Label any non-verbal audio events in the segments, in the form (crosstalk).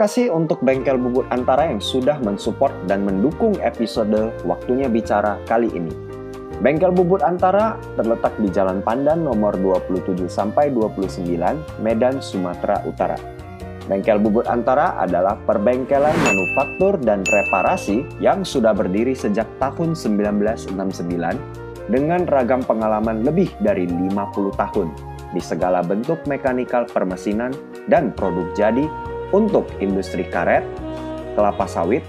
kasih untuk Bengkel Bubut Antara yang sudah mensupport dan mendukung episode Waktunya Bicara kali ini. Bengkel Bubut Antara terletak di Jalan Pandan nomor 27 sampai 29, Medan, Sumatera Utara. Bengkel Bubut Antara adalah perbengkelan manufaktur dan reparasi yang sudah berdiri sejak tahun 1969 dengan ragam pengalaman lebih dari 50 tahun di segala bentuk mekanikal permesinan dan produk jadi untuk industri karet, kelapa sawit,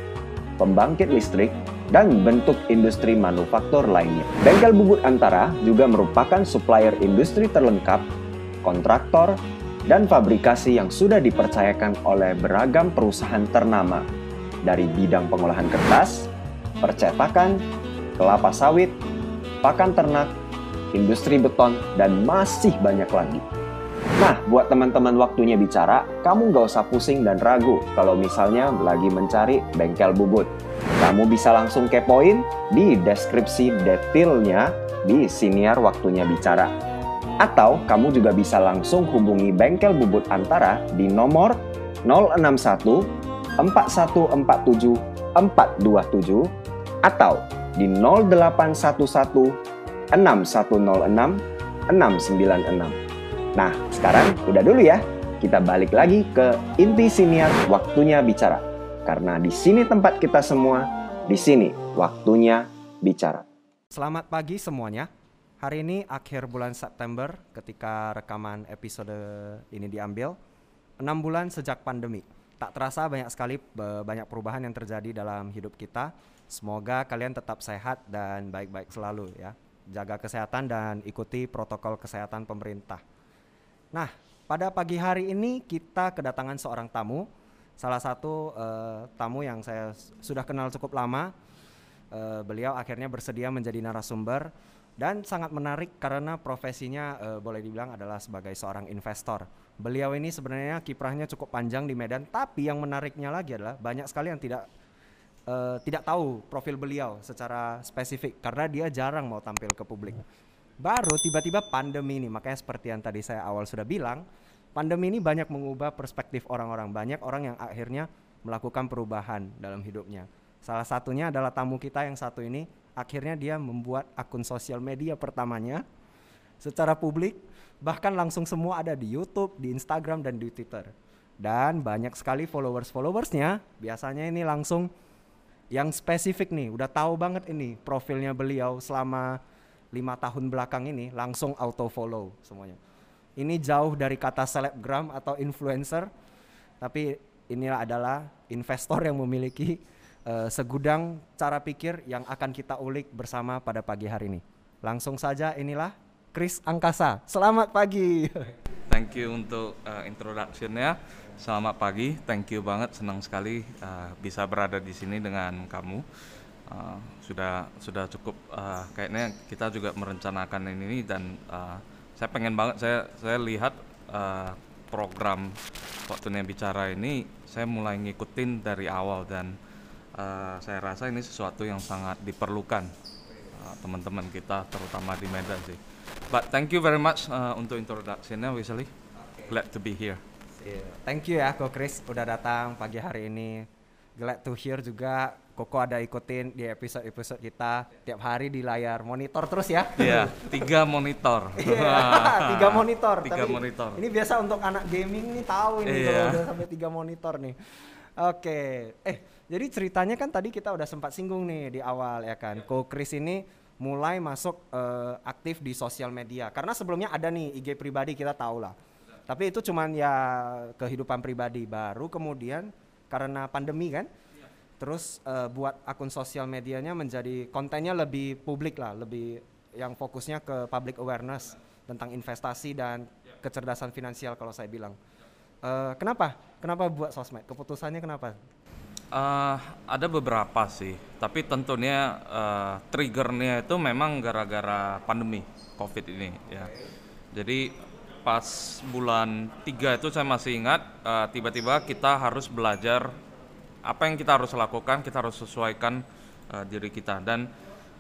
pembangkit listrik, dan bentuk industri manufaktur lainnya. Bengkel Bubut Antara juga merupakan supplier industri terlengkap, kontraktor, dan fabrikasi yang sudah dipercayakan oleh beragam perusahaan ternama dari bidang pengolahan kertas, percetakan, kelapa sawit, pakan ternak, industri beton, dan masih banyak lagi. Nah, buat teman-teman waktunya bicara, kamu nggak usah pusing dan ragu kalau misalnya lagi mencari bengkel bubut. Kamu bisa langsung kepoin di deskripsi detailnya di siniar waktunya bicara. Atau kamu juga bisa langsung hubungi bengkel bubut antara di nomor 061 4147 427 atau di 0811 6106 696. Nah, sekarang udah dulu ya. Kita balik lagi ke inti siniar waktunya bicara. Karena di sini tempat kita semua, di sini waktunya bicara. Selamat pagi semuanya. Hari ini akhir bulan September ketika rekaman episode ini diambil. 6 bulan sejak pandemi. Tak terasa banyak sekali banyak perubahan yang terjadi dalam hidup kita. Semoga kalian tetap sehat dan baik-baik selalu ya. Jaga kesehatan dan ikuti protokol kesehatan pemerintah. Nah, pada pagi hari ini kita kedatangan seorang tamu, salah satu eh, tamu yang saya sudah kenal cukup lama. Eh, beliau akhirnya bersedia menjadi narasumber dan sangat menarik karena profesinya eh, boleh dibilang adalah sebagai seorang investor. Beliau ini sebenarnya kiprahnya cukup panjang di Medan, tapi yang menariknya lagi adalah banyak sekali yang tidak eh, tidak tahu profil beliau secara spesifik karena dia jarang mau tampil ke publik. Baru tiba-tiba pandemi ini, makanya seperti yang tadi saya awal sudah bilang, pandemi ini banyak mengubah perspektif orang-orang. Banyak orang yang akhirnya melakukan perubahan dalam hidupnya. Salah satunya adalah tamu kita yang satu ini, akhirnya dia membuat akun sosial media pertamanya secara publik, bahkan langsung semua ada di YouTube, di Instagram, dan di Twitter. Dan banyak sekali followers-followersnya, biasanya ini langsung yang spesifik nih, udah tahu banget ini profilnya beliau selama lima tahun belakang ini langsung auto follow semuanya. Ini jauh dari kata selebgram atau influencer, tapi inilah adalah investor yang memiliki eh, segudang cara pikir yang akan kita ulik bersama pada pagi hari ini. Langsung saja inilah Chris Angkasa. Selamat pagi. Thank you untuk uh, introduction-nya. Selamat pagi, thank you banget, senang sekali uh, bisa berada di sini dengan kamu. Uh, sudah sudah cukup uh, kayaknya kita juga merencanakan ini dan uh, saya pengen banget saya saya lihat uh, program waktunya bicara ini saya mulai ngikutin dari awal dan uh, saya rasa ini sesuatu yang sangat diperlukan uh, teman-teman kita terutama di Medan sih. But thank you very much uh, untuk introduction-nya Wesley. Glad to be here. Iya, Thank you ya Ko Chris udah datang pagi hari ini. Glad to hear juga Koko ada ikutin di episode-episode kita tiap hari di layar monitor terus ya. Iya, tiga monitor. (laughs) Iya, tiga monitor. Tiga Tapi monitor. Ini biasa untuk anak gaming nih tahu ini Iya. kalau udah sampai tiga monitor nih. Oke, eh jadi ceritanya kan tadi kita udah sempat singgung nih di awal ya kan. Ko Chris ini mulai masuk eh, aktif di sosial media karena sebelumnya ada nih IG pribadi kita tahu lah. Tapi itu cuman ya kehidupan pribadi baru kemudian karena pandemi kan. Terus eh, buat akun sosial medianya menjadi kontennya lebih publik lah, lebih yang fokusnya ke public awareness tentang investasi dan kecerdasan finansial kalau saya bilang. Eh, kenapa? Kenapa buat sosmed? Keputusannya kenapa? Eh, ada beberapa sih, tapi tentunya eh, triggernya itu memang gara-gara pandemi COVID ini ya. Jadi pas bulan 3 itu saya masih ingat tiba-tiba kita harus belajar apa yang kita harus lakukan, kita harus sesuaikan eh, diri kita. Dan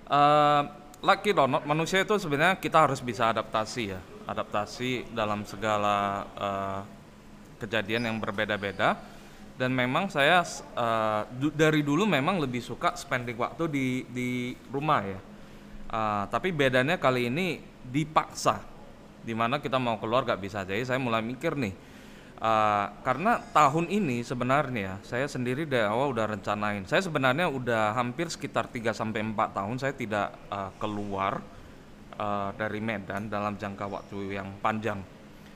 eh like it or manusia itu sebenarnya kita harus bisa adaptasi ya, adaptasi dalam segala eh, kejadian yang berbeda-beda. Dan memang saya uh, du dari dulu memang lebih suka spending waktu di di rumah ya. Uh, tapi bedanya kali ini dipaksa. Di mana kita mau keluar gak bisa. Jadi saya mulai mikir nih uh, karena tahun ini sebenarnya saya sendiri dari awal udah rencanain saya sebenarnya udah hampir sekitar 3 sampai 4 tahun saya tidak uh, keluar uh, dari Medan dalam jangka waktu yang panjang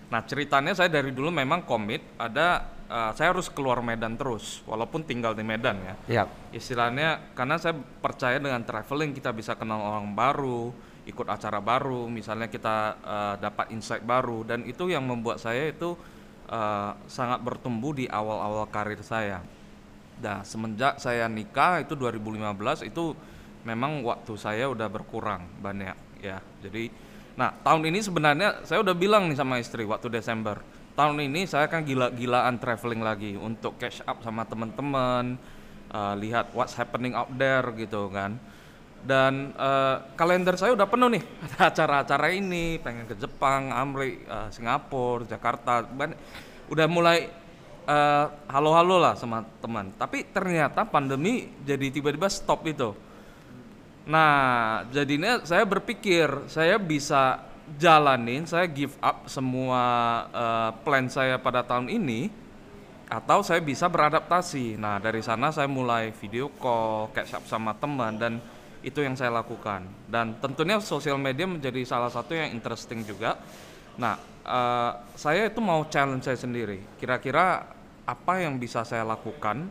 nah ceritanya saya dari dulu memang komit ada uh, saya harus keluar Medan terus walaupun tinggal di Medan ya. Yep. Istilahnya karena saya percaya dengan traveling kita bisa kenal orang baru, ikut acara baru, misalnya kita uh, dapat insight baru dan itu yang membuat saya itu uh, sangat bertumbuh di awal-awal karir saya. Nah, semenjak saya nikah itu 2015 itu memang waktu saya udah berkurang banyak ya. Jadi nah, tahun ini sebenarnya saya udah bilang nih sama istri waktu Desember tahun ini saya kan gila-gilaan traveling lagi untuk catch up sama teman-teman, uh, lihat what's happening out there gitu kan. Dan uh, kalender saya udah penuh nih (laughs) acara-acara ini, pengen ke Jepang, Amri, uh, Singapura, Jakarta, banyak, udah mulai halo-halo uh, lah sama teman. Tapi ternyata pandemi jadi tiba-tiba stop itu. Nah, jadinya saya berpikir saya bisa jalanin, saya give up semua uh, plan saya pada tahun ini, atau saya bisa beradaptasi. Nah dari sana saya mulai video call, catch up sama teman dan itu yang saya lakukan. Dan tentunya sosial media menjadi salah satu yang interesting juga. Nah uh, saya itu mau challenge saya sendiri. Kira-kira apa yang bisa saya lakukan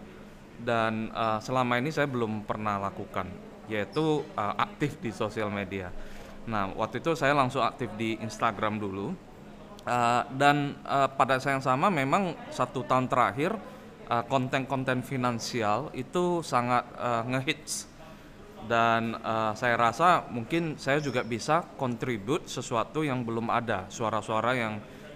dan uh, selama ini saya belum pernah lakukan, yaitu uh, aktif di sosial media. Nah, waktu itu saya langsung aktif di Instagram dulu. Uh, dan uh, pada saat yang sama memang satu tahun terakhir uh, konten-konten finansial itu sangat uh, ngehits dan uh, saya rasa mungkin saya juga bisa kontribut sesuatu yang belum ada suara-suara yang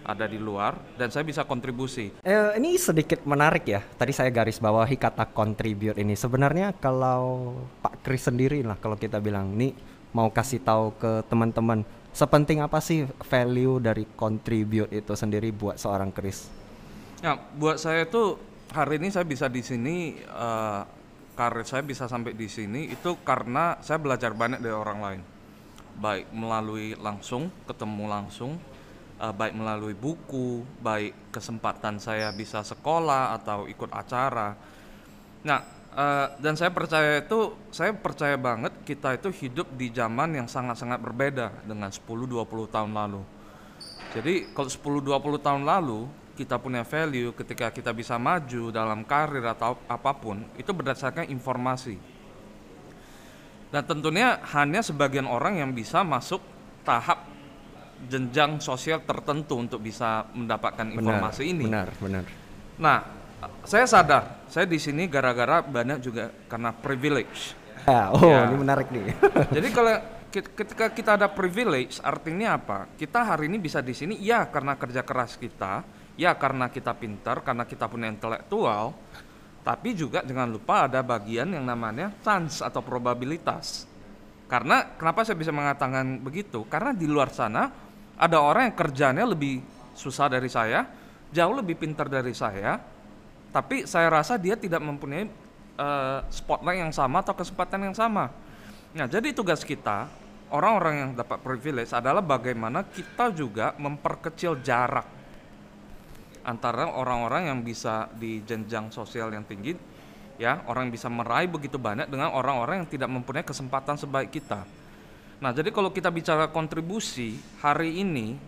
ada di luar dan saya bisa kontribusi. Eh, ini sedikit menarik ya. Tadi saya garis bawahi kata contribute ini. Sebenarnya kalau Pak Kris sendiri lah kalau kita bilang nih mau kasih tahu ke teman-teman sepenting apa sih value dari contribute itu sendiri buat seorang Chris? Ya, buat saya itu hari ini saya bisa di sini uh, karir saya bisa sampai di sini itu karena saya belajar banyak dari orang lain. Baik melalui langsung, ketemu langsung, uh, baik melalui buku, baik kesempatan saya bisa sekolah atau ikut acara. Nah, Uh, dan saya percaya itu, saya percaya banget kita itu hidup di zaman yang sangat-sangat berbeda dengan 10-20 tahun lalu. Jadi kalau 10-20 tahun lalu kita punya value ketika kita bisa maju dalam karir atau apa pun itu berdasarkan informasi. Dan tentunya hanya sebagian orang yang bisa masuk tahap jenjang sosial tertentu untuk bisa mendapatkan informasi benar, ini. Benar, benar. Nah, saya sadar, saya di sini gara-gara banyak juga karena privilege. Ya, oh, ya. ini menarik nih. (laughs) Jadi kalau ketika kita ada privilege, artinya apa? Kita hari ini bisa di sini, ya karena kerja keras kita, ya karena kita pintar, karena kita punya intelektual, tapi juga jangan lupa ada bagian yang namanya chance atau probabilitas. Karena kenapa saya bisa mengatakan begitu? Karena di luar sana ada orang yang kerjanya lebih susah dari saya, jauh lebih pintar dari saya, tapi saya rasa dia tidak mempunyai uh, spotlight yang sama atau kesempatan yang sama. Nah, jadi tugas kita orang-orang yang dapat privilege adalah bagaimana kita juga memperkecil jarak antara orang-orang yang bisa di jenjang sosial yang tinggi ya, orang yang bisa meraih begitu banyak dengan orang-orang yang tidak mempunyai kesempatan sebaik kita. Nah, jadi kalau kita bicara kontribusi hari ini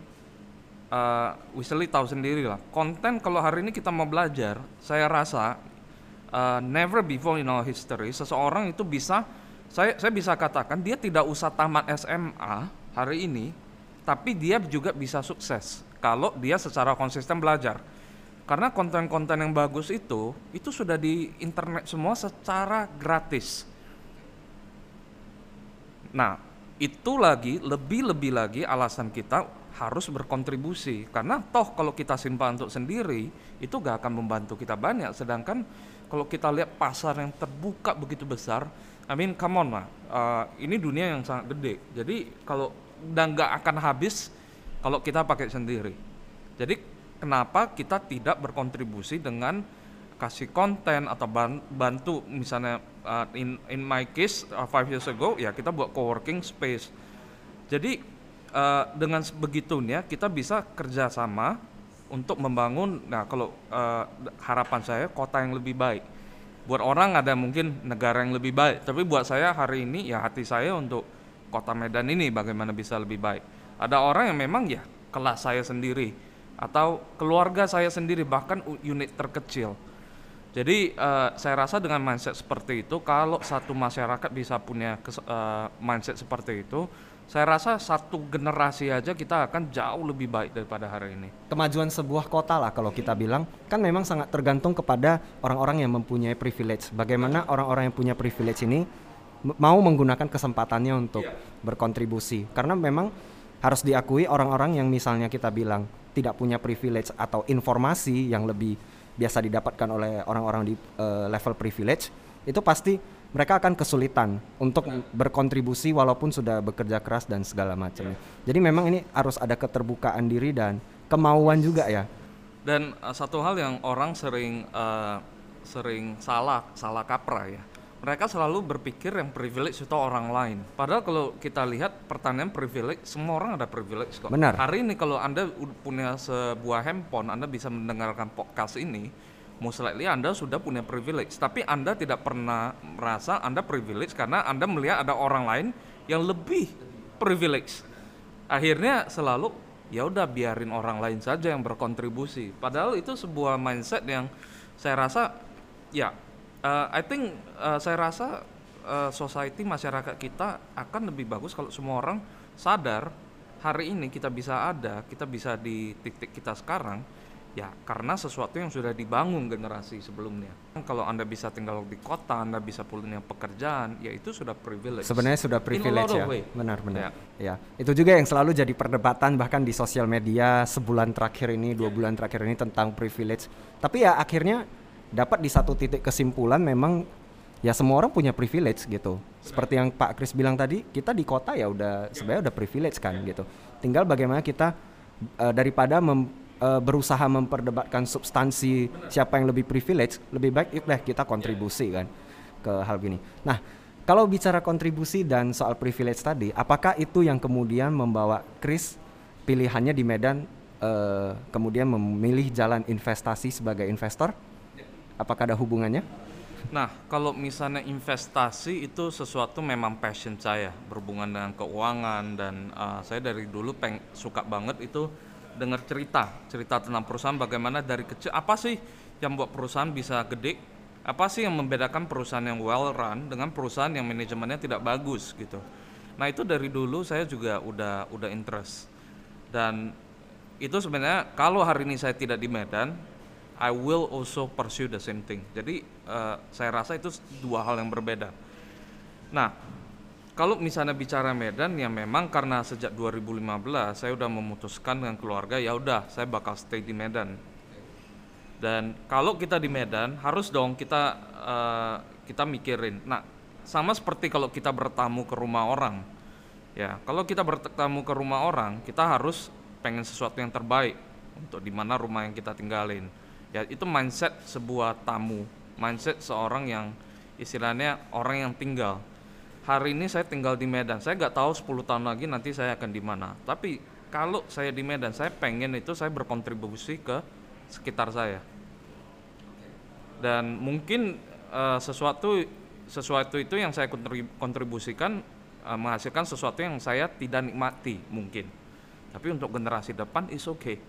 uh, Wisely tahu sendiri lah konten kalau hari ini kita mau belajar saya rasa uh, never before in our history seseorang itu bisa saya saya bisa katakan dia tidak usah tamat SMA hari ini tapi dia juga bisa sukses kalau dia secara konsisten belajar. Karena konten-konten yang bagus itu itu sudah di internet semua secara gratis. Nah itu lagi lebih-lebih lagi alasan kita harus berkontribusi. Karena toh kalau kita simpan untuk sendiri itu gak akan membantu kita banyak. Sedangkan kalau kita lihat pasar yang terbuka begitu besar I mean come on lah. Uh, ini dunia yang sangat gede. Jadi kalau dan gak akan habis kalau kita pakai sendiri. Jadi kenapa kita tidak berkontribusi dengan kasih konten atau ban- bantu misalnya uh, in in my case uh, five years ago ya kita buat co-working space. Jadi uh, dengan begitunya kita bisa kerjasama untuk membangun nah kalau uh, harapan saya kota yang lebih baik. Buat orang ada mungkin negara yang lebih baik tapi buat saya hari ini ya hati saya untuk kota Medan ini bagaimana bisa lebih baik ada orang yang memang ya kelas saya sendiri atau keluarga saya sendiri bahkan unit terkecil. Jadi eh, saya rasa dengan mindset seperti itu kalau satu masyarakat bisa punya kes- eh, mindset seperti itu, saya rasa satu generasi aja kita akan jauh lebih baik daripada hari ini. Kemajuan sebuah kota lah kalau kita bilang kan memang sangat tergantung kepada orang-orang yang mempunyai privilege. Bagaimana orang-orang yang punya privilege ini mau menggunakan kesempatannya untuk berkontribusi. Karena memang harus diakui orang-orang yang misalnya kita bilang tidak punya privilege atau informasi yang lebih biasa didapatkan oleh orang-orang di eh, level privilege itu pasti mereka akan kesulitan untuk berkontribusi walaupun sudah bekerja keras dan segala macamnya. Jadi memang ini harus ada keterbukaan diri dan kemauan juga ya. Dan uh, satu hal yang orang sering uh, sering salah salah kaprah ya. Mereka selalu berpikir yang privilege itu orang lain. Padahal kalau kita lihat pertanyaan privilege, semua orang ada privilege kok. Benar. Hari ini kalau Anda punya sebuah handphone, Anda bisa mendengarkan podcast ini, most likely Anda sudah punya privilege. Tapi Anda tidak pernah merasa Anda privilege karena Anda melihat ada orang lain yang lebih privilege akhirnya selalu ya udah biarin orang lain saja yang berkontribusi padahal itu sebuah mindset yang saya rasa ya uh, I think uh, saya rasa uh, society masyarakat kita akan lebih bagus kalau semua orang sadar hari ini kita bisa ada kita bisa di titik kita sekarang ya karena sesuatu yang sudah dibangun generasi sebelumnya kalau anda bisa tinggal di kota anda bisa punya pekerjaan ya itu sudah privilege Sebenarnya sudah privilege ya. Benar-benar. Ya. Itu juga yang selalu jadi perdebatan bahkan di sosial media sebulan terakhir ini, dua bulan terakhir ini tentang privilege. Tapi ya akhirnya dapat di satu titik kesimpulan memang ya semua orang punya privilege gitu. Seperti yang Pak Kris bilang tadi, kita di kota ya udah sebenarnya udah privilege kan gitu. Tinggal bagaimana kita eh, daripada mem- eh, berusaha memperdebatkan substansi siapa yang lebih privilege, lebih baik yuk deh kita kontribusi kan ke hal gini. Nah, kalau bicara kontribusi dan soal privilege tadi, apakah itu yang kemudian membawa Chris pilihannya di Medan eh, kemudian memilih jalan investasi sebagai investor? Apakah ada hubungannya? Nah, kalau misalnya investasi itu sesuatu memang passion saya berhubungan dengan keuangan dan uh, saya dari dulu peng suka banget itu dengar cerita cerita tentang perusahaan bagaimana dari kecil apa sih yang buat perusahaan bisa gede? Apa sih yang membedakan perusahaan yang well run dengan perusahaan yang manajemennya tidak bagus gitu? Nah itu dari dulu saya juga udah udah interest. Dan itu sebenarnya kalau hari ini saya tidak di Medan I will also pursue the same thing. Jadi eh, saya rasa itu dua hal yang berbeda. Nah, kalau misalnya bicara Medan ya memang karena sejak 2015 saya udah memutuskan dengan keluarga ya udah saya bakal stay di Medan. Dan kalau kita di Medan harus dong kita eh, kita mikirin. Nah, sama seperti kalau kita bertamu ke rumah orang. Ya, kalau kita bertamu ke rumah orang, kita harus pengen sesuatu yang terbaik untuk di mana rumah yang kita tinggalin. Ya, itu mindset sebuah tamu, mindset seorang yang istilahnya orang yang tinggal. Hari ini saya tinggal di Medan, saya nggak tahu 10 tahun lagi nanti saya akan di mana. Tapi kalau saya di Medan, saya pengen itu saya berkontribusi ke sekitar saya. Dan mungkin eh, sesuatu sesuatu itu yang saya kontrib- kontribusikan eh, menghasilkan sesuatu yang saya tidak nikmati mungkin. Tapi untuk generasi depan is okay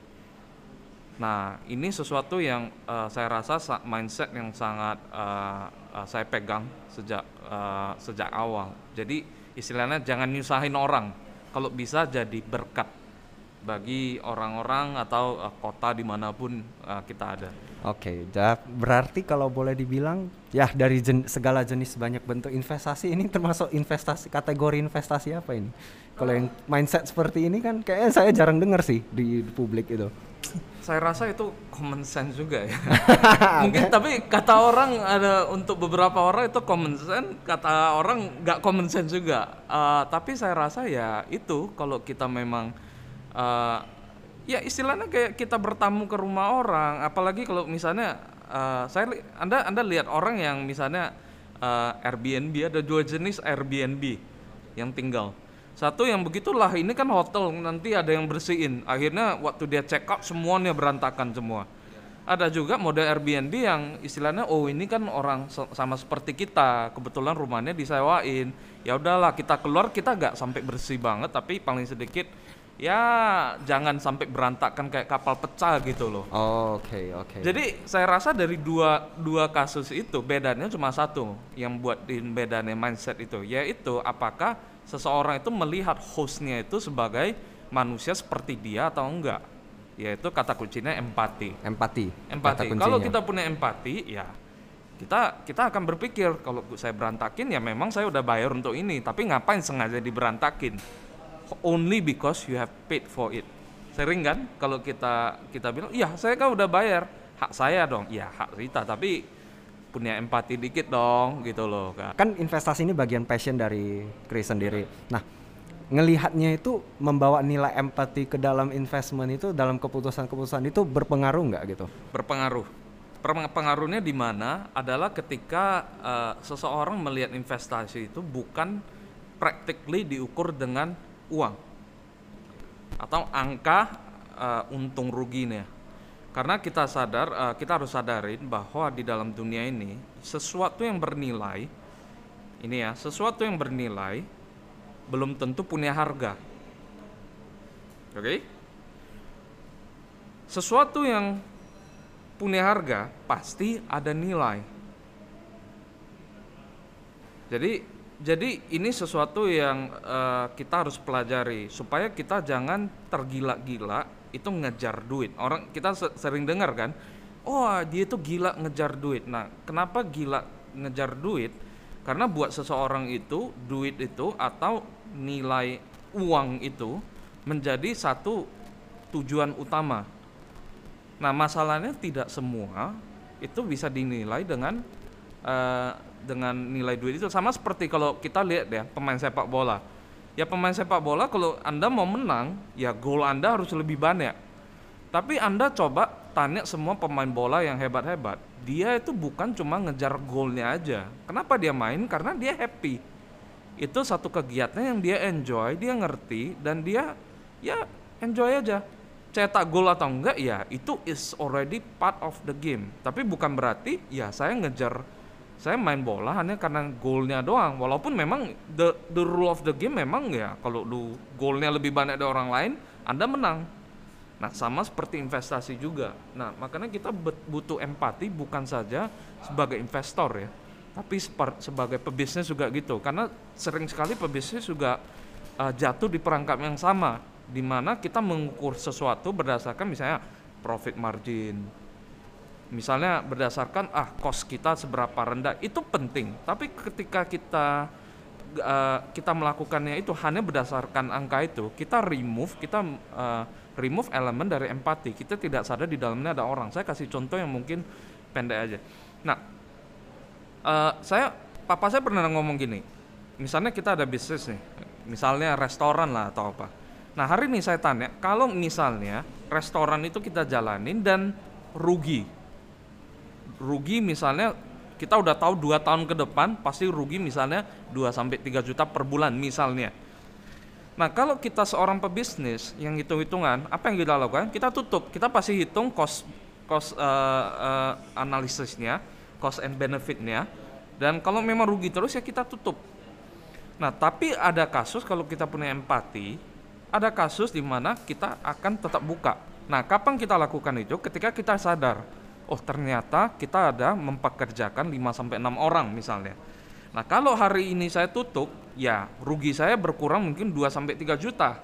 nah ini sesuatu yang eh, saya rasa sa- mindset yang sangat eh, eh, saya pegang sejak eh, sejak awal jadi istilahnya jangan nyusahin orang kalau bisa jadi berkat bagi orang-orang atau eh, kota di mana pun eh, kita ada Oke, ja- berarti kalau boleh dibilang ya dari jen- segala jenis banyak bentuk investasi ini termasuk investasi kategori investasi apa ini? Kalau yang mindset seperti ini kan kayaknya saya jarang dengar sih di, di publik itu. Saya rasa itu common sense juga ya. (laughs) Mungkin tapi kata orang ada untuk beberapa orang itu common sense, kata orang nggak common sense juga. Eh, tapi saya rasa ya itu kalau kita memang eh, ya istilahnya kayak kita bertamu ke rumah orang, apalagi kalau misalnya uh, saya Anda Anda lihat orang yang misalnya uh, Airbnb ada dua jenis Airbnb yang tinggal. Satu yang begitulah ini kan hotel nanti ada yang bersihin. Akhirnya waktu dia check out semuanya berantakan semua. Ada juga mode Airbnb yang istilahnya oh ini kan orang sama seperti kita, kebetulan rumahnya disewain. Ya udahlah kita keluar kita nggak sampai bersih banget tapi paling sedikit ya jangan sampai berantakan kayak kapal pecah gitu loh. Oke, oke. Jadi saya rasa dari dua dua kasus itu bedanya cuma satu yang buat di bedanya mindset itu yaitu apakah seseorang itu melihat hostnya itu sebagai manusia seperti dia atau enggak. Yaitu kata kuncinya empati. Empati. empati. kalau kita punya empati ya kita kita akan berpikir kalau saya berantakin ya memang saya udah bayar untuk ini. Tapi ngapain sengaja diberantakin? Only because you have paid for it. Sering kan? Kalau kita kita bilang iya saya kan udah bayar. Hak saya dong. Ya hak kita. Tapi punya empati dikit dong gitu loh kan kan investasi ini bagian passion dari Chris sendiri. Nah, ngelihatnya itu membawa nilai empati ke dalam investment itu dalam keputusan-keputusan itu berpengaruh nggak gitu? berpengaruh. Pengaruhnya di mana adalah ketika eh, seseorang melihat investasi itu bukan practically diukur dengan uang atau angka eh, untung ruginya. Karena kita sadar, eh, kita harus sadarin bahwa di dalam dunia ini sesuatu yang bernilai, ini ya, sesuatu yang bernilai belum tentu punya harga. Oke? Sesuatu yang punya harga pasti ada nilai. Jadi jadi ini sesuatu yang eh, kita harus pelajari supaya kita jangan tergila-gila itu ngejar duit. Orang kita se- sering dengar kan, oh dia itu gila ngejar duit. Nah, kenapa gila ngejar duit? Karena buat seseorang itu duit itu atau nilai uang itu menjadi satu tujuan utama. Nah, masalahnya tidak semua itu bisa dinilai dengan eh, dengan nilai duit itu sama seperti kalau kita lihat ya pemain sepak bola. Ya pemain sepak bola kalau Anda mau menang, ya gol Anda harus lebih banyak. Tapi Anda coba tanya semua pemain bola yang hebat-hebat, dia itu bukan cuma ngejar golnya aja. Kenapa dia main? Karena dia happy. Itu satu kegiatan yang dia enjoy, dia ngerti dan dia ya enjoy aja. Cetak gol atau enggak ya itu is already part of the game. Tapi bukan berarti ya saya ngejar saya main bola hanya karena golnya doang. Walaupun memang the the rule of the game memang ya kalau lu golnya lebih banyak dari orang lain, Anda menang. Nah, sama seperti investasi juga. Nah, makanya kita butuh empati bukan saja sebagai investor ya, tapi sebagai pebisnis juga gitu. Karena sering sekali pebisnis juga uh, jatuh di perangkap yang sama, di mana kita mengukur sesuatu berdasarkan misalnya profit margin, misalnya berdasarkan ah kos kita seberapa rendah itu penting. Tapi ketika kita uh, kita melakukannya itu hanya berdasarkan angka itu, kita remove kita uh, remove elemen dari empati. Kita tidak sadar di dalamnya ada orang. Saya kasih contoh yang mungkin pendek aja. Nah, uh, saya papa saya pernah ngomong gini. Misalnya kita ada bisnis nih, misalnya restoran lah atau apa. Nah hari ini saya tanya, kalau misalnya restoran itu kita jalanin dan rugi, rugi misalnya kita udah tahu dua tahun ke depan pasti rugi misalnya 2 sampai 3 juta per bulan misalnya. Nah, kalau kita seorang pebisnis yang hitung-hitungan, apa yang kita lakukan? Kita tutup. Kita pasti hitung cost cost uh, uh, analisisnya, cost and benefitnya. Dan kalau memang rugi terus ya kita tutup. Nah, tapi ada kasus kalau kita punya empati, ada kasus di mana kita akan tetap buka. Nah, kapan kita lakukan itu? Ketika kita sadar, oh ternyata kita ada mempekerjakan 5 sampai 6 orang misalnya. Nah, kalau hari ini saya tutup, ya rugi saya berkurang mungkin 2 sampai 3 juta.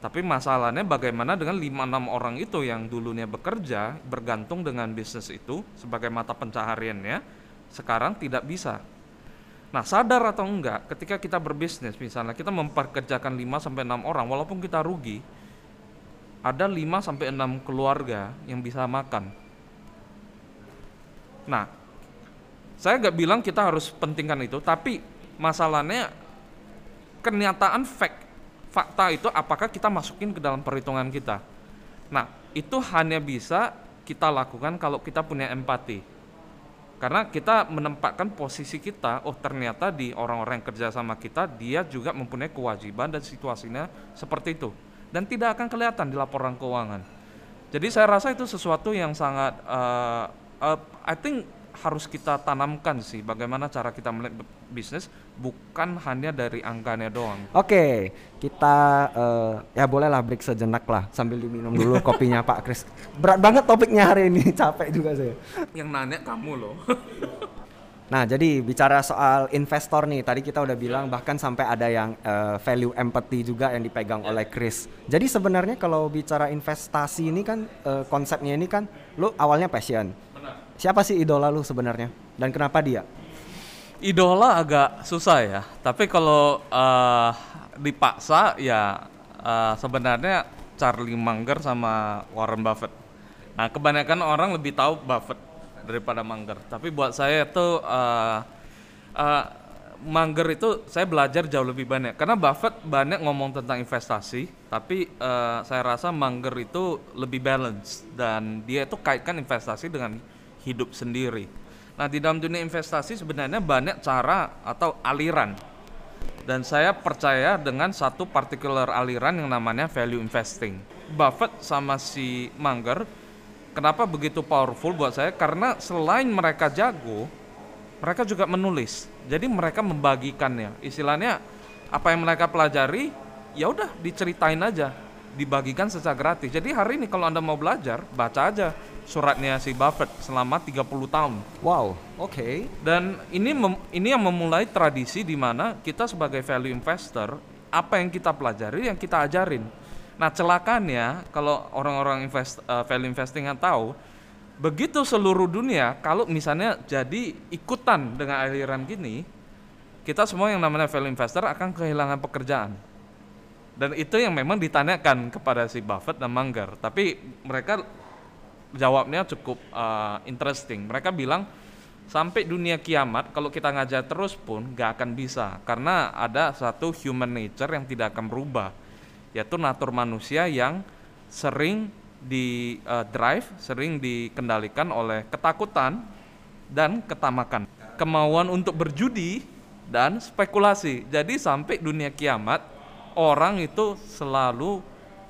Tapi masalahnya bagaimana dengan 5 6 orang itu yang dulunya bekerja bergantung dengan bisnis itu sebagai mata pencahariannya, sekarang tidak bisa. Nah, sadar atau enggak ketika kita berbisnis misalnya kita memperkerjakan 5 sampai 6 orang walaupun kita rugi ada 5 sampai 6 keluarga yang bisa makan. Nah, saya nggak bilang kita harus pentingkan itu, tapi masalahnya kenyataan fact, fakta itu apakah kita masukin ke dalam perhitungan kita. Nah, itu hanya bisa kita lakukan kalau kita punya empati. Karena kita menempatkan posisi kita, oh ternyata di orang-orang yang kerja sama kita, dia juga mempunyai kewajiban dan situasinya seperti itu. Dan tidak akan kelihatan di laporan keuangan. Jadi saya rasa itu sesuatu yang sangat, uh, uh, I think harus kita tanamkan sih bagaimana cara kita melihat bisnis bukan hanya dari angkanya doang. Oke, kita uh, ya bolehlah break sejenak lah sambil diminum dulu (laughs) kopinya Pak Kris. Berat banget topiknya hari ini, (laughs) capek juga saya. Yang nanya kamu loh. (laughs) Nah, jadi bicara soal investor nih, tadi kita udah bilang bahkan sampai ada yang uh, value empathy juga yang dipegang oleh Chris. Jadi sebenarnya kalau bicara investasi ini kan uh, konsepnya ini kan lu awalnya passion. Siapa sih idola lu sebenarnya dan kenapa dia? Idola agak susah ya, tapi kalau uh, dipaksa ya uh, sebenarnya Charlie Munger sama Warren Buffett. Nah, kebanyakan orang lebih tahu Buffett daripada Munger, tapi buat saya itu uh, uh, Munger itu saya belajar jauh lebih banyak karena Buffett banyak ngomong tentang investasi, tapi uh, saya rasa Munger itu lebih balance dan dia itu kaitkan investasi dengan hidup sendiri. Nah, di dalam dunia investasi sebenarnya banyak cara atau aliran. Dan saya percaya dengan satu particular aliran yang namanya value investing. Buffett sama si Munger kenapa begitu powerful buat saya? Karena selain mereka jago, mereka juga menulis. Jadi mereka membagikannya. Istilahnya apa yang mereka pelajari, ya udah diceritain aja, dibagikan secara gratis. Jadi hari ini kalau Anda mau belajar, baca aja suratnya si Buffett selama 30 tahun. Wow, oke. Okay. Dan ini mem, ini yang memulai tradisi di mana kita sebagai value investor apa yang kita pelajari yang kita ajarin. Nah, celakanya kalau orang-orang invest uh, value investing yang tahu begitu seluruh dunia kalau misalnya jadi ikutan dengan aliran gini, kita semua yang namanya value investor akan kehilangan pekerjaan. Dan itu yang memang ditanyakan kepada si Buffett dan Munger. Tapi mereka jawabnya cukup uh, interesting. Mereka bilang sampai dunia kiamat kalau kita ngajar terus pun gak akan bisa karena ada satu human nature yang tidak akan berubah yaitu natur manusia yang sering di uh, drive, sering dikendalikan oleh ketakutan dan ketamakan, kemauan untuk berjudi dan spekulasi. Jadi sampai dunia kiamat orang itu selalu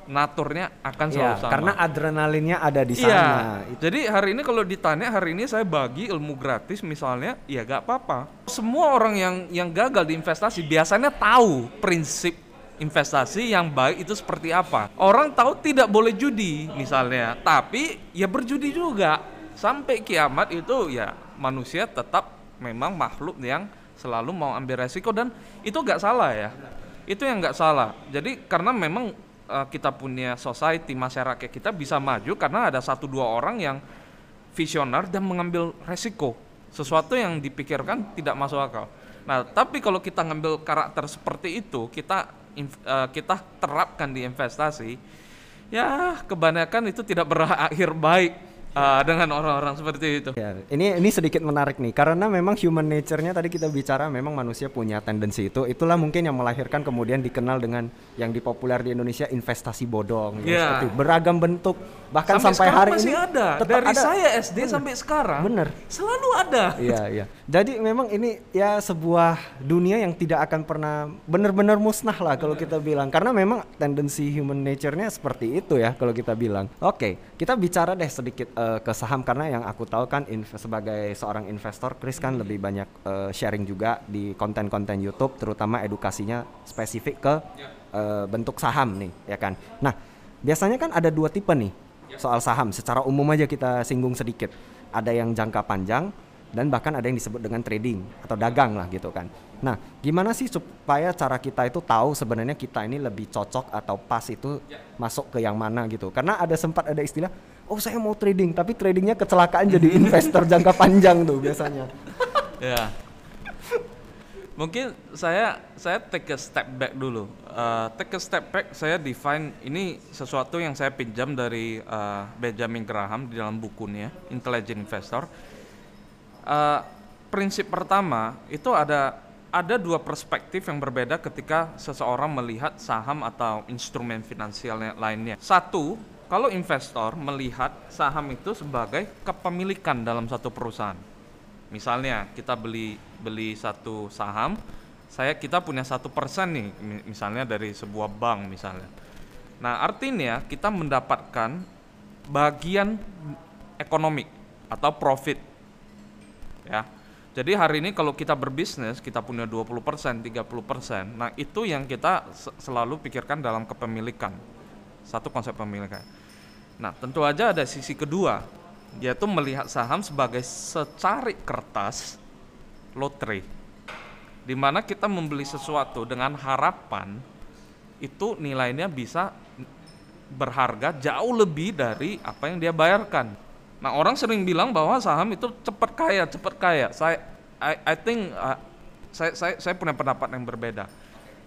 naturnya akan selalu ya, sama. Karena adrenalinnya ada di iya. sana. Iya. Jadi hari ini kalau ditanya hari ini saya bagi ilmu gratis misalnya, ya gak apa-apa. Semua orang yang yang gagal di investasi biasanya tahu prinsip investasi yang baik itu seperti apa. Orang tahu tidak boleh judi misalnya, tapi ya berjudi juga. Sampai kiamat itu ya manusia tetap memang makhluk yang selalu mau ambil resiko dan itu gak salah ya. Itu yang gak salah. Jadi karena memang uh, kita punya society masyarakat kita bisa maju karena ada satu dua orang yang visioner dan mengambil resiko sesuatu yang dipikirkan tidak masuk akal. Nah, tapi kalau kita ngambil karakter seperti itu, kita uh, kita terapkan di investasi, ya kebanyakan itu tidak berakhir baik uh, dengan orang-orang seperti itu. Ya, ini ini sedikit menarik nih karena memang human nature-nya tadi kita bicara memang manusia punya tendensi itu. Itulah mungkin yang melahirkan kemudian dikenal dengan yang dipopuler di Indonesia investasi bodong ya. seperti beragam bentuk bahkan sampai, sampai hari masih ini ada dari ada. saya SD bener. sampai sekarang. Bener. Selalu ada. Iya, iya. Jadi memang ini ya sebuah dunia yang tidak akan pernah benar-benar musnah lah kalau kita bilang. Karena memang tendensi human nature-nya seperti itu ya kalau kita bilang. Oke, kita bicara deh sedikit uh, ke saham. Karena yang aku tahu kan sebagai seorang investor Chris kan lebih banyak uh, sharing juga di konten-konten YouTube terutama edukasinya spesifik ke uh, bentuk saham nih ya kan. Nah, biasanya kan ada dua tipe nih soal saham. Secara umum aja kita singgung sedikit. Ada yang jangka panjang dan bahkan ada yang disebut dengan trading atau dagang lah gitu kan. Nah, gimana sih supaya cara kita itu tahu sebenarnya kita ini lebih cocok atau pas itu masuk ke yang mana gitu? Karena ada sempat ada istilah oh saya mau trading tapi tradingnya kecelakaan jadi (laughs) investor jangka panjang tuh biasanya ya mungkin saya saya take a step back dulu uh, take a step back saya define ini sesuatu yang saya pinjam dari uh, Benjamin Graham di dalam bukunya Intelligent Investor uh, prinsip pertama itu ada ada dua perspektif yang berbeda ketika seseorang melihat saham atau instrumen finansial lainnya. Satu, kalau investor melihat saham itu sebagai kepemilikan dalam satu perusahaan. Misalnya kita beli beli satu saham, saya kita punya satu persen nih, mi- misalnya dari sebuah bank misalnya. Nah artinya kita mendapatkan bagian ekonomi atau profit, ya. Jadi hari ini kalau kita berbisnis kita punya 20%, 30%. Nah, itu yang kita se- selalu pikirkan dalam kepemilikan. Satu konsep pemilikan. Nah, tentu aja ada sisi kedua, yaitu melihat saham sebagai secari kertas lotre. Di mana kita membeli sesuatu dengan harapan itu nilainya bisa berharga jauh lebih dari apa yang dia bayarkan. Nah, orang sering bilang bahwa saham itu cepat kaya, cepat kaya. Saya I, I think uh, saya, saya saya punya pendapat yang berbeda.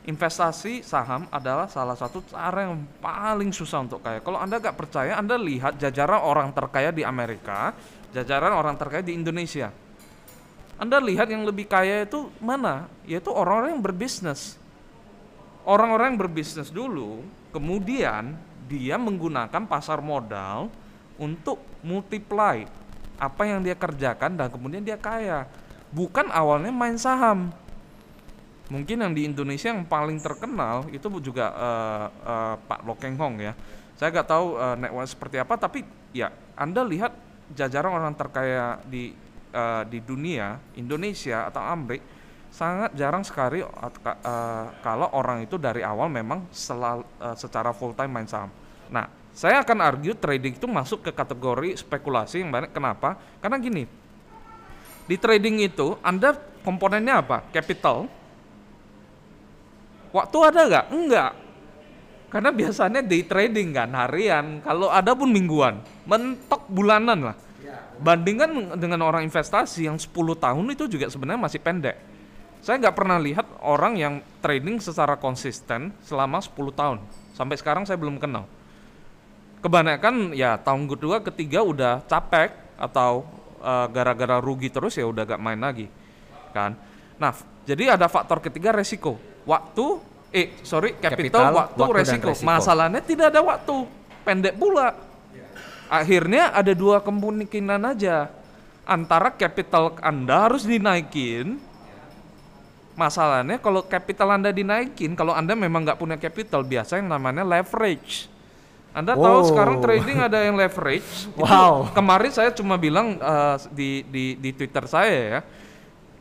Investasi saham adalah salah satu cara yang paling susah untuk kaya. Kalau Anda nggak percaya, Anda lihat jajaran orang terkaya di Amerika, jajaran orang terkaya di Indonesia. Anda lihat yang lebih kaya itu mana? Yaitu orang-orang yang berbisnis. Orang-orang yang berbisnis dulu, kemudian dia menggunakan pasar modal untuk multiply apa yang dia kerjakan dan kemudian dia kaya. Bukan awalnya main saham. Mungkin yang di Indonesia yang paling terkenal itu juga eh, eh, Pak Lokeng Hong ya. Saya nggak tahu eh, network seperti apa, tapi ya Anda lihat jajaran orang terkaya di eh, di dunia, Indonesia atau Amerika sangat jarang sekali eh, kalau orang itu dari awal memang selal- eh, secara full time main saham. Nah, saya akan argue trading itu masuk ke kategori spekulasi yang banyak. Kenapa? Karena gini, di trading itu Anda komponennya apa? Capital. Waktu ada nggak? Enggak. Karena biasanya day trading kan harian, kalau ada pun mingguan, mentok bulanan lah. Bandingkan dengan orang investasi yang 10 tahun itu juga sebenarnya masih pendek. Saya nggak pernah lihat orang yang trading secara konsisten selama 10 tahun. Sampai sekarang saya belum kenal. Kebanyakan ya tahun kedua, ketiga udah capek atau eh, gara-gara rugi terus ya udah gak main lagi. Kan? Nah, jadi ada faktor ketiga resiko. Waktu eh sorry capital, Capital, waktu, waktu, resiko. resiko. Masalahnya tidak ada waktu. Pendek pula. Akhirnya ada dua kemungkinan aja. Antara capital Anda harus dinaikin. Masalahnya kalau capital Anda dinaikin, kalau Anda memang nggak punya capital, biasa yang namanya leverage. Anda tahu Wow. sekarang trading ada yang leverage. (laughs) Itu Wow. kemarin saya cuma bilang eh, di, di, di Twitter saya ya,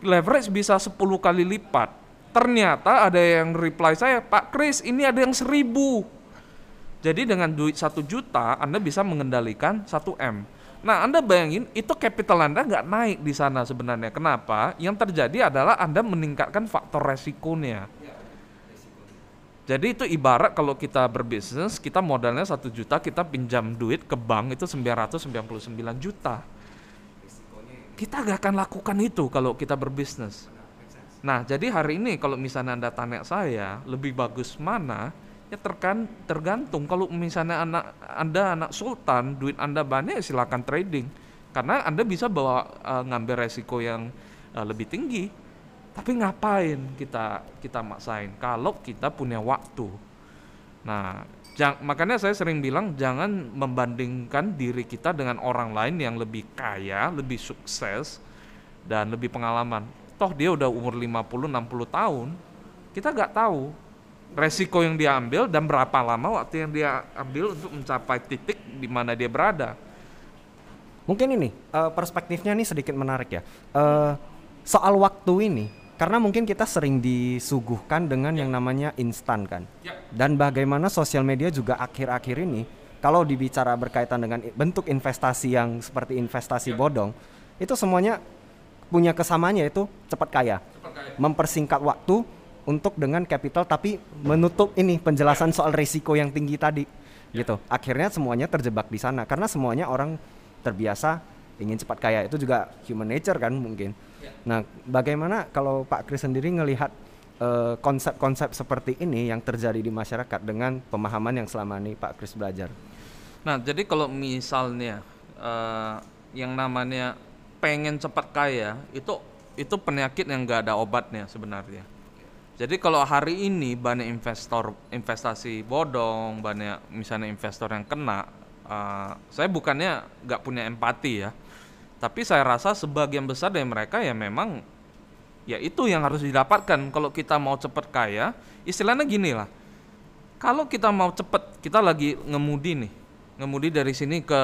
leverage bisa 10 kali lipat. Ternyata ada yang reply saya, Pak Kris ini ada yang seribu. Jadi dengan duit satu juta, Anda bisa mengendalikan 1 M. Nah, Anda bayangin itu capital Anda nggak naik di sana sebenarnya. Kenapa? Yang terjadi adalah Anda meningkatkan faktor resikonya. Jadi itu ibarat kalau kita berbisnis, kita modalnya satu juta, kita pinjam duit ke bank itu 999 juta. Kita gak akan lakukan itu kalau kita berbisnis. Nah, jadi hari ini kalau misalnya Anda tanya saya, lebih bagus mana? Ya terkan, tergantung. Kalau misalnya anak Anda anak sultan, duit Anda banyak ya silakan trading. Karena Anda bisa bawa eh, ngambil resiko yang eh, lebih tinggi. Tapi ngapain kita kita maksain kalau kita punya waktu. Nah, jang- makanya saya sering bilang jangan membandingkan diri kita dengan orang lain yang lebih kaya, lebih sukses dan lebih pengalaman. Toh dia udah umur 50 60 tahun. Kita nggak tahu resiko yang dia ambil dan berapa lama waktu yang dia ambil untuk mencapai titik di mana dia berada. Mungkin ini eh, perspektifnya nih sedikit menarik ya. Eh, soal waktu ini, karena mungkin kita sering disuguhkan dengan yang namanya instan kan. Ya. Dan bagaimana sosial media juga akhir-akhir ini, kalau dibicara berkaitan dengan bentuk investasi yang seperti investasi bodong, itu semuanya punya kesamaannya yaitu cepat kaya, mempersingkat waktu untuk dengan capital tapi menutup ini penjelasan soal risiko yang tinggi tadi gitu. Akhirnya semuanya terjebak di sana karena semuanya orang terbiasa ingin cepat kaya itu juga human nature kan mungkin. Nah, bagaimana kalau Pak Kris sendiri ngelihat eh, konsep-konsep seperti ini yang terjadi di masyarakat dengan pemahaman yang selama ini Pak Kris belajar? Nah, jadi kalau misalnya eh, yang namanya pengen cepat kaya itu itu penyakit yang nggak ada obatnya sebenarnya. Jadi kalau hari ini banyak investor investasi bodong, banyak misalnya investor yang kena, eh, saya bukannya nggak punya empati ya, Tapi saya rasa sebagian besar dari mereka ya memang ya itu yang harus didapatkan kalau kita mau cepat kaya. Istilahnya gini lah. Kalau kita mau cepat, kita lagi ngemudi nih, ngemudi dari sini ke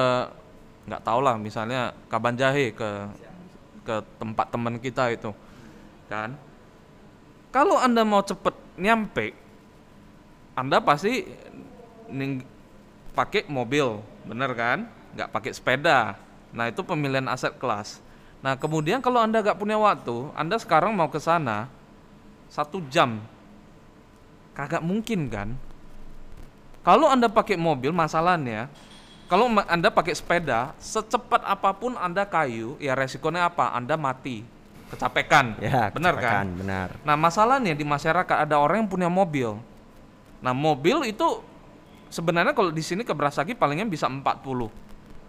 nggak tahu lah misalnya Kaban Jahe ke ke tempat teman kita itu, kan? Kalau anda mau cepat nyampe, anda pasti pakai mobil, bener kan? Nggak pakai sepeda. Nah itu pemilihan aset kelas. Nah kemudian kalau anda nggak punya waktu, anda sekarang mau ke sana satu jam, kagak mungkin kan? Kalau anda pakai mobil, masalahnya kalau anda pakai sepeda, secepat apa pun anda kayu, ya resikonya apa? Anda mati, kecapekan, Ya, benar kan? Benar. Nah masalahnya di masyarakat ada orang yang punya mobil. Nah mobil itu sebenarnya kalau di sini ke Brasagi palingnya bisa 40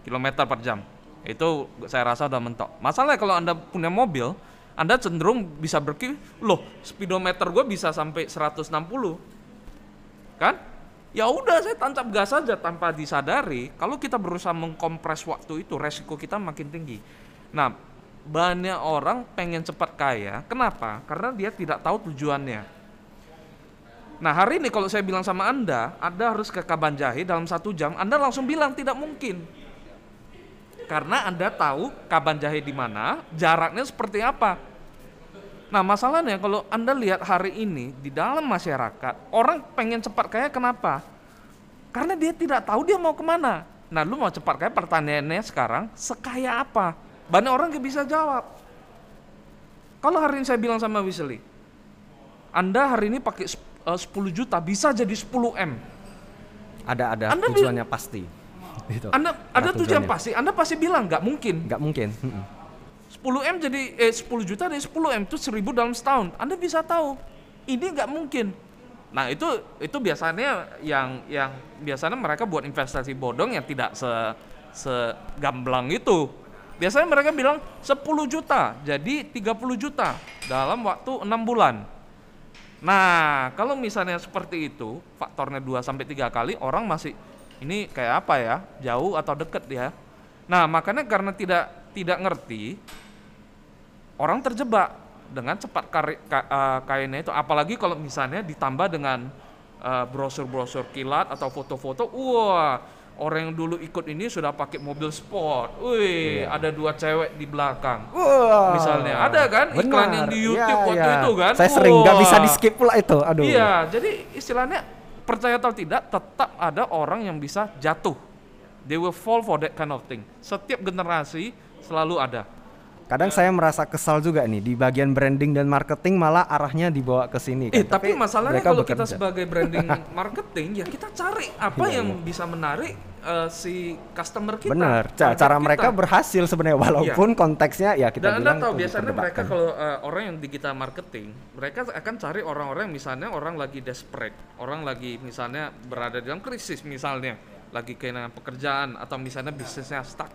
km per jam. Itu saya rasa udah mentok. Masalahnya kalau anda punya mobil, anda cenderung bisa berkir, loh speedometer gue bisa sampai 160, kan? Ya udah saya tancap gas saja tanpa disadari. Kalau kita berusaha mengkompres waktu itu, resiko kita makin tinggi. Nah, banyak orang pengen cepat kaya. Kenapa? Karena dia tidak tahu tujuannya. Nah hari ini kalau saya bilang sama Anda, Anda harus ke Kabanjahe dalam satu jam, Anda langsung bilang tidak mungkin. Karena Anda tahu Kabanjahe di mana, jaraknya seperti apa. Nah masalahnya kalau Anda lihat hari ini di dalam masyarakat, orang pengen cepat kaya kenapa? Karena dia tidak tahu dia mau ke mana. Nah lu mau cepat kaya pertanyaannya sekarang, sekaya apa? Banyak orang gak bisa jawab. Kalau hari ini saya bilang sama Wisely, Anda hari ini pakai sep- eh, 10 juta bisa jadi 10 M. Ada ada Anda tujuannya pasti. Gitu. Anda ada tujuan tujuannya. pasti, Anda pasti bilang nggak mungkin. Nggak mungkin. Mm-mm. 10 M jadi eh 10 juta dari 10 M itu 1000 dalam setahun. Anda bisa tahu ini nggak mungkin. Nah, itu itu biasanya yang yang biasanya mereka buat investasi bodong yang tidak se segamblang itu. Biasanya mereka bilang 10 juta jadi 30 juta dalam waktu enam bulan. Nah, kalau misalnya seperti itu, faktornya 2 sampai 3 kali orang masih ini kayak apa ya? Jauh atau deket ya? Nah, makanya karena tidak tidak ngerti orang terjebak dengan cepat kari, ka, eh, kainnya itu apalagi kalau misalnya ditambah dengan eh, brosur-brosur kilat atau foto-foto wah orang yang dulu ikut ini sudah pakai mobil sport wih ada dua cewek di belakang Wah. misalnya ada kan iklan yang di Benar. YouTube Iya, waktu iya. itu kan Saya sering nggak bisa Wah. di skip pula itu. Aduh. Iya, jadi istilahnya percaya atau tidak, tetap ada orang yang bisa jatuh. They will fall for that kind of thing. Setiap generasi selalu ada. Kadang saya merasa kesal juga nih di bagian branding dan marketing malah arahnya dibawa ke sini kan. Eh, tapi, masalahnya kalau kita bekerja. sebagai branding (laughs) marketing, ya kita cari apa Iya, yang iya. bisa menarik eh, si customer kita. Benar. Ca- Cara kita. mereka berhasil sebenarnya walaupun konteksnya ya kita Dan anda bilang tahu itu biasanya mereka kalau eh, orang yang digital marketing, mereka akan cari orang-orang misalnya orang lagi desperate, orang lagi misalnya berada dalam krisis misalnya, lagi kehilangan pekerjaan atau misalnya bisnisnya stuck.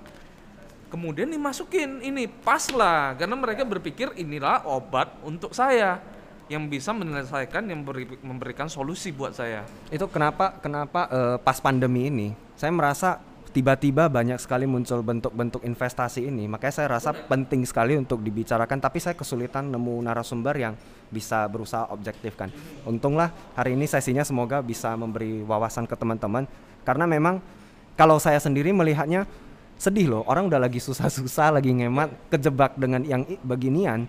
Kemudian dimasukin ini pas lah, karena mereka berpikir inilah obat untuk saya yang bisa menyelesaikan, yang beri- memberikan solusi buat saya. itu kenapa kenapa eh, pas pandemi ini saya merasa tiba-tiba banyak sekali muncul bentuk-bentuk investasi ini. Makanya saya rasa penting sekali untuk dibicarakan tapi saya kesulitan nemu narasumber yang bisa berusaha objektif kan. Untunglah hari ini sesinya semoga bisa memberi wawasan ke teman-teman. Karena memang kalau saya sendiri melihatnya sedih loh orang udah lagi susah-susah lagi ngemat kejebak dengan yang beginian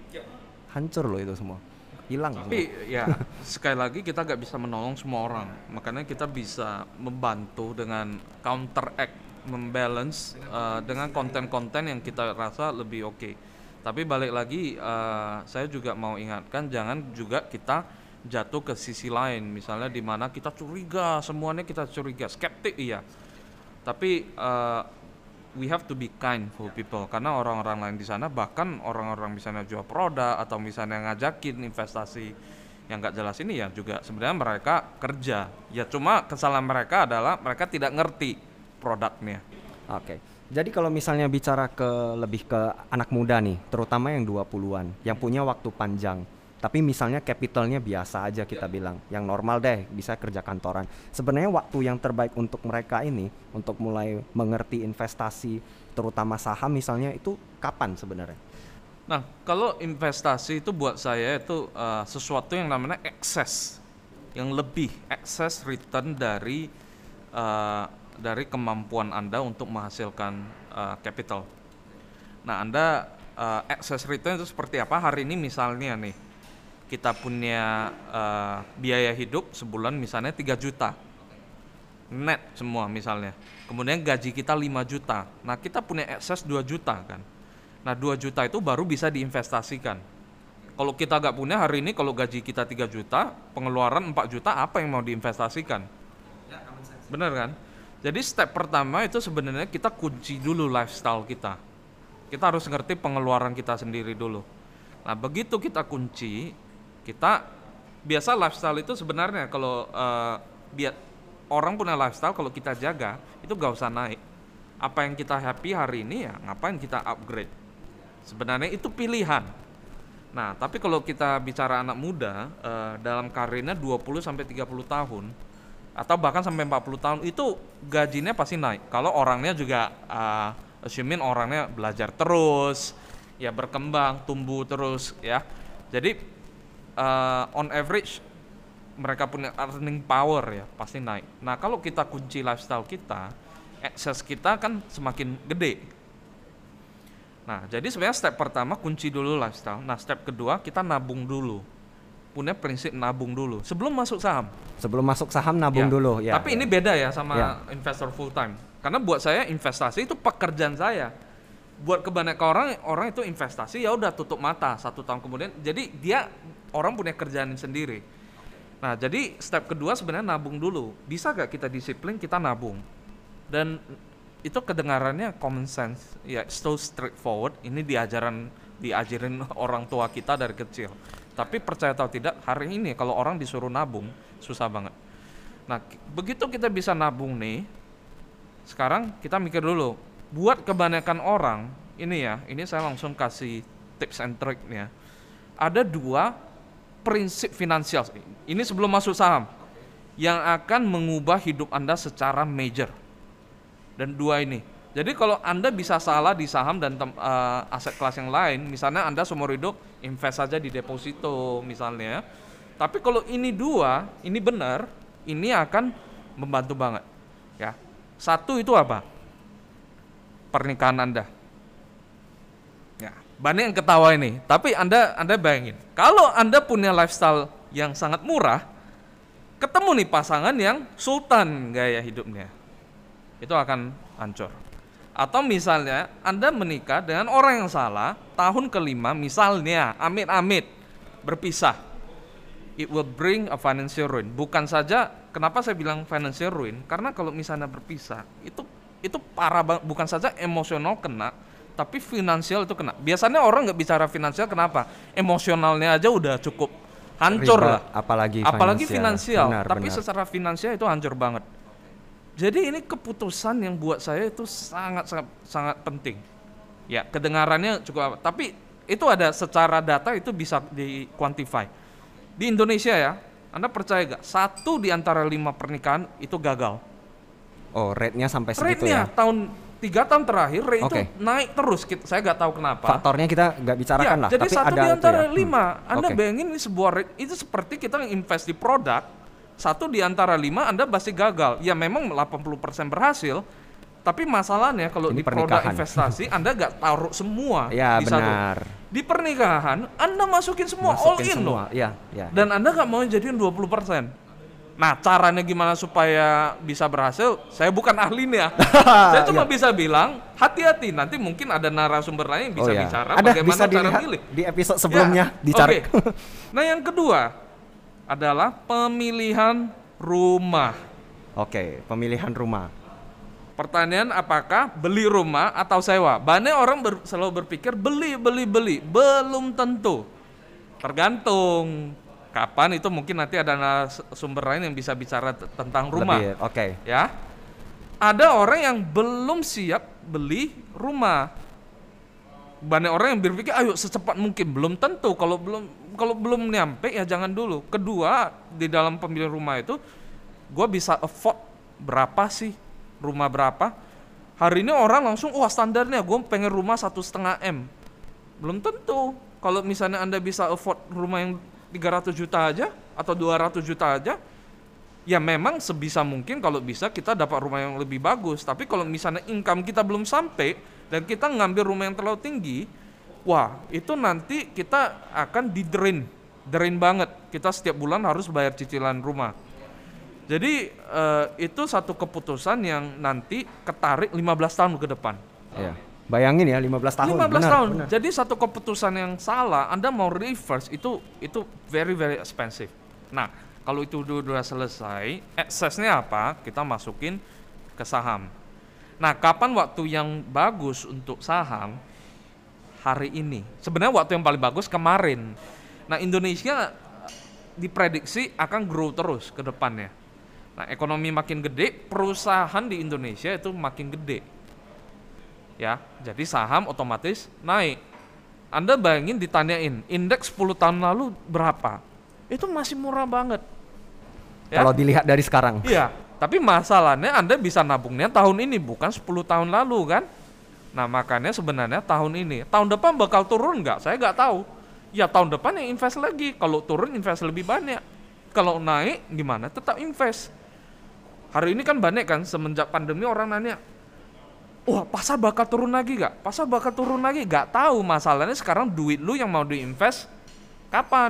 hancur loh itu semua hilang semua. Tapi ya (laughs) sekali lagi kita nggak bisa menolong semua orang, makanya kita bisa membantu dengan counteract, membalance uh, dengan konten-konten yang kita rasa lebih oke. Tapi balik lagi, uh, saya juga mau ingatkan jangan juga kita jatuh ke sisi lain, misalnya di mana kita curiga, semuanya kita curiga, skeptik iya. Tapi uh, we have to be kind for people karena orang-orang lain di sana bahkan orang-orang misalnya jual produk atau misalnya ngajakin investasi yang nggak jelas ini ya juga sebenarnya mereka kerja ya cuma kesalahan mereka adalah mereka tidak ngerti produknya Oke. Jadi kalau misalnya bicara ke lebih ke anak muda nih, terutama yang 20-an, yang punya waktu panjang. Tapi misalnya capitalnya biasa aja kita bilang yang normal deh bisa kerja kantoran sebenarnya waktu yang terbaik untuk mereka ini untuk mulai mengerti investasi terutama saham misalnya itu kapan sebenarnya Nah, kalau investasi itu buat saya itu uh, sesuatu yang namanya excess, yang lebih excess return dari uh, dari kemampuan anda untuk menghasilkan uh, capital. Nah, anda uh, excess return itu seperti apa? Hari ini misalnya nih, kita punya uh, biaya hidup sebulan misalnya 3 juta, net semua misalnya. Kemudian gaji kita 5 juta. Nah, kita punya excess 2 juta kan Nah 2 juta itu baru bisa diinvestasikan. Kalau kita nggak punya hari ini kalau gaji kita 3 juta, pengeluaran 4 juta apa yang mau diinvestasikan? Bener kan? Jadi step pertama itu sebenarnya kita kunci dulu lifestyle kita. Kita harus ngerti pengeluaran kita sendiri dulu. Nah begitu kita kunci, kita biasa lifestyle itu sebenarnya kalau uh, biar orang punya lifestyle kalau kita jaga itu gak usah naik. Apa yang kita happy hari ini ya ngapain kita upgrade? Sebenarnya itu pilihan. Nah, tapi kalau kita bicara anak muda uh, dalam karirnya 20 sampai 30 tahun atau bahkan sampai 40 tahun itu gajinya pasti naik. Kalau orangnya juga uh, assuming orangnya belajar terus, ya berkembang, tumbuh terus ya. Jadi uh, on average mereka punya earning power ya pasti naik. Nah, kalau kita kunci lifestyle kita, akses kita kan semakin gede Nah, jadi sebenarnya step pertama kunci dulu lifestyle. Nah, step kedua kita nabung dulu. Punya prinsip nabung dulu sebelum masuk saham. Sebelum masuk saham nabung ya. dulu ya. Tapi ya. ini beda ya sama ya. investor full time. Karena buat saya investasi itu pekerjaan saya. Buat kebanyakan orang orang itu investasi ya udah tutup mata satu tahun kemudian. Jadi dia orang punya kerjaan sendiri. Nah, jadi step kedua sebenarnya nabung dulu. Bisa gak kita disiplin kita nabung? Dan itu kedengarannya common sense ya so straightforward ini diajaran diajarin (laughs) orang tua kita dari kecil tapi percaya atau tidak hari ini kalau orang disuruh nabung susah banget nah begitu kita bisa nabung nih sekarang kita mikir dulu buat kebanyakan orang ini ya ini saya langsung kasih tips and triknya ada dua prinsip finansial ini sebelum masuk saham yang akan mengubah hidup anda secara major dan dua ini. Jadi kalau Anda bisa salah di saham dan uh, aset kelas yang lain, misalnya Anda seumur hidup invest saja di deposito misalnya. Tapi kalau ini dua, ini benar, ini akan membantu banget. Ya. Satu itu apa? Pernikahan Anda. Ya, banyak yang ketawa ini. Tapi Anda Anda bayangin, kalau Anda punya lifestyle yang sangat murah, ketemu nih pasangan yang sultan gaya hidupnya itu akan hancur. Atau misalnya Anda menikah dengan orang yang salah, tahun kelima misalnya, amit-amit, berpisah. It will bring a financial ruin. Bukan saja, kenapa saya bilang financial ruin? Karena kalau misalnya berpisah, itu itu parah banget. Bukan saja emosional kena, tapi finansial itu kena. Biasanya orang nggak bicara finansial, kenapa? Emosionalnya aja udah cukup hancur Riba, lah. Apalagi apalagi finansial. Benar, tapi benar. secara finansial itu hancur banget. Jadi ini keputusan yang buat saya itu sangat sangat sangat penting. Ya, kedengarannya cukup tapi itu ada secara data itu bisa di quantify. Di Indonesia ya, Anda percaya gak? Satu di antara lima pernikahan itu gagal. Oh, rate-nya sampai segitu rate-nya, ya? tahun tiga tahun terakhir rate okay. itu naik terus. Saya nggak tahu kenapa. Faktornya kita nggak bicarakan ya, lah. Jadi tapi satu ada di antara ya. lima. Hmm. Anda okay. bayangin ini sebuah rate itu seperti kita invest di produk satu di antara lima Anda pasti gagal. Ya memang 80% berhasil, tapi masalahnya kalau di produk investasi (laughs) Anda nggak taruh semua ya, di benar. satu. Di pernikahan Anda masukin semua masukin all in semua. loh. Ya, ya. Dan Anda nggak mau jadiin 20%. Nah, caranya gimana supaya bisa berhasil? Saya bukan ahlinya. (laughs) saya cuma ya. bisa bilang, hati-hati. Nanti mungkin ada narasumber lain yang bisa oh, ya. bicara ada, bagaimana bisa cara milih. Di episode sebelumnya ya. dicari. Okay. (laughs) Nah, yang kedua, adalah pemilihan rumah. Oke, pemilihan rumah. Pertanyaan apakah beli rumah atau sewa? Banyak orang ber, selalu berpikir beli, beli, beli. Belum tentu. Tergantung kapan itu mungkin nanti ada sumber lain yang bisa bicara tentang rumah. Oke. Okay. Ya. Ada orang yang belum siap beli rumah. banyak orang yang berpikir ayo secepat mungkin belum tentu kalau belum kalau belum nyampe ya jangan dulu kedua di dalam pemilihan rumah itu gue bisa afford berapa sih rumah berapa hari ini orang langsung wah standarnya gue pengen rumah satu setengah m belum tentu kalau misalnya anda bisa afford rumah yang 300 juta aja atau 200 juta aja ya memang sebisa mungkin kalau bisa kita dapat rumah yang lebih bagus. Tapi kalau misalnya income kita belum sampai dan kita ngambil rumah yang terlalu tinggi wah itu nanti kita akan di drain drain banget. Kita setiap bulan harus bayar cicilan rumah. Jadi eh, itu satu keputusan yang nanti ketarik 15 tahun ke depan. Iya. Bayangin ya 15 tahun. 15 benar, tahun. benar. Jadi satu keputusan yang salah, Anda mau reverse itu itu very very expensive. Nah, kalau itu udah, udah selesai, eksesnya apa? Kita masukin ke saham. Nah, kapan waktu yang bagus untuk saham? Hari ini. Sebenarnya waktu yang paling bagus kemarin. Nah, Indonesia diprediksi akan grow terus ke depannya. Nah, ekonomi makin gede, perusahaan di Indonesia itu makin gede ya. Jadi saham otomatis naik. Anda bayangin ditanyain indeks 10 tahun lalu berapa? Itu masih murah banget. Ya. Kalau dilihat dari sekarang. iya tapi masalahnya anda bisa nabungnya tahun ini bukan 10 tahun lalu kan? Nah makanya sebenarnya tahun ini tahun depan bakal turun nggak? Saya nggak tahu. Ya tahun depan ya invest lagi. Kalau turun invest lebih banyak. Kalau naik gimana? Tetap invest. Hari ini kan banyak kan semenjak pandemi orang nanya wah pasar bakal turun lagi gak? Pasar bakal turun lagi gak tahu masalahnya sekarang duit lu yang mau diinvest kapan?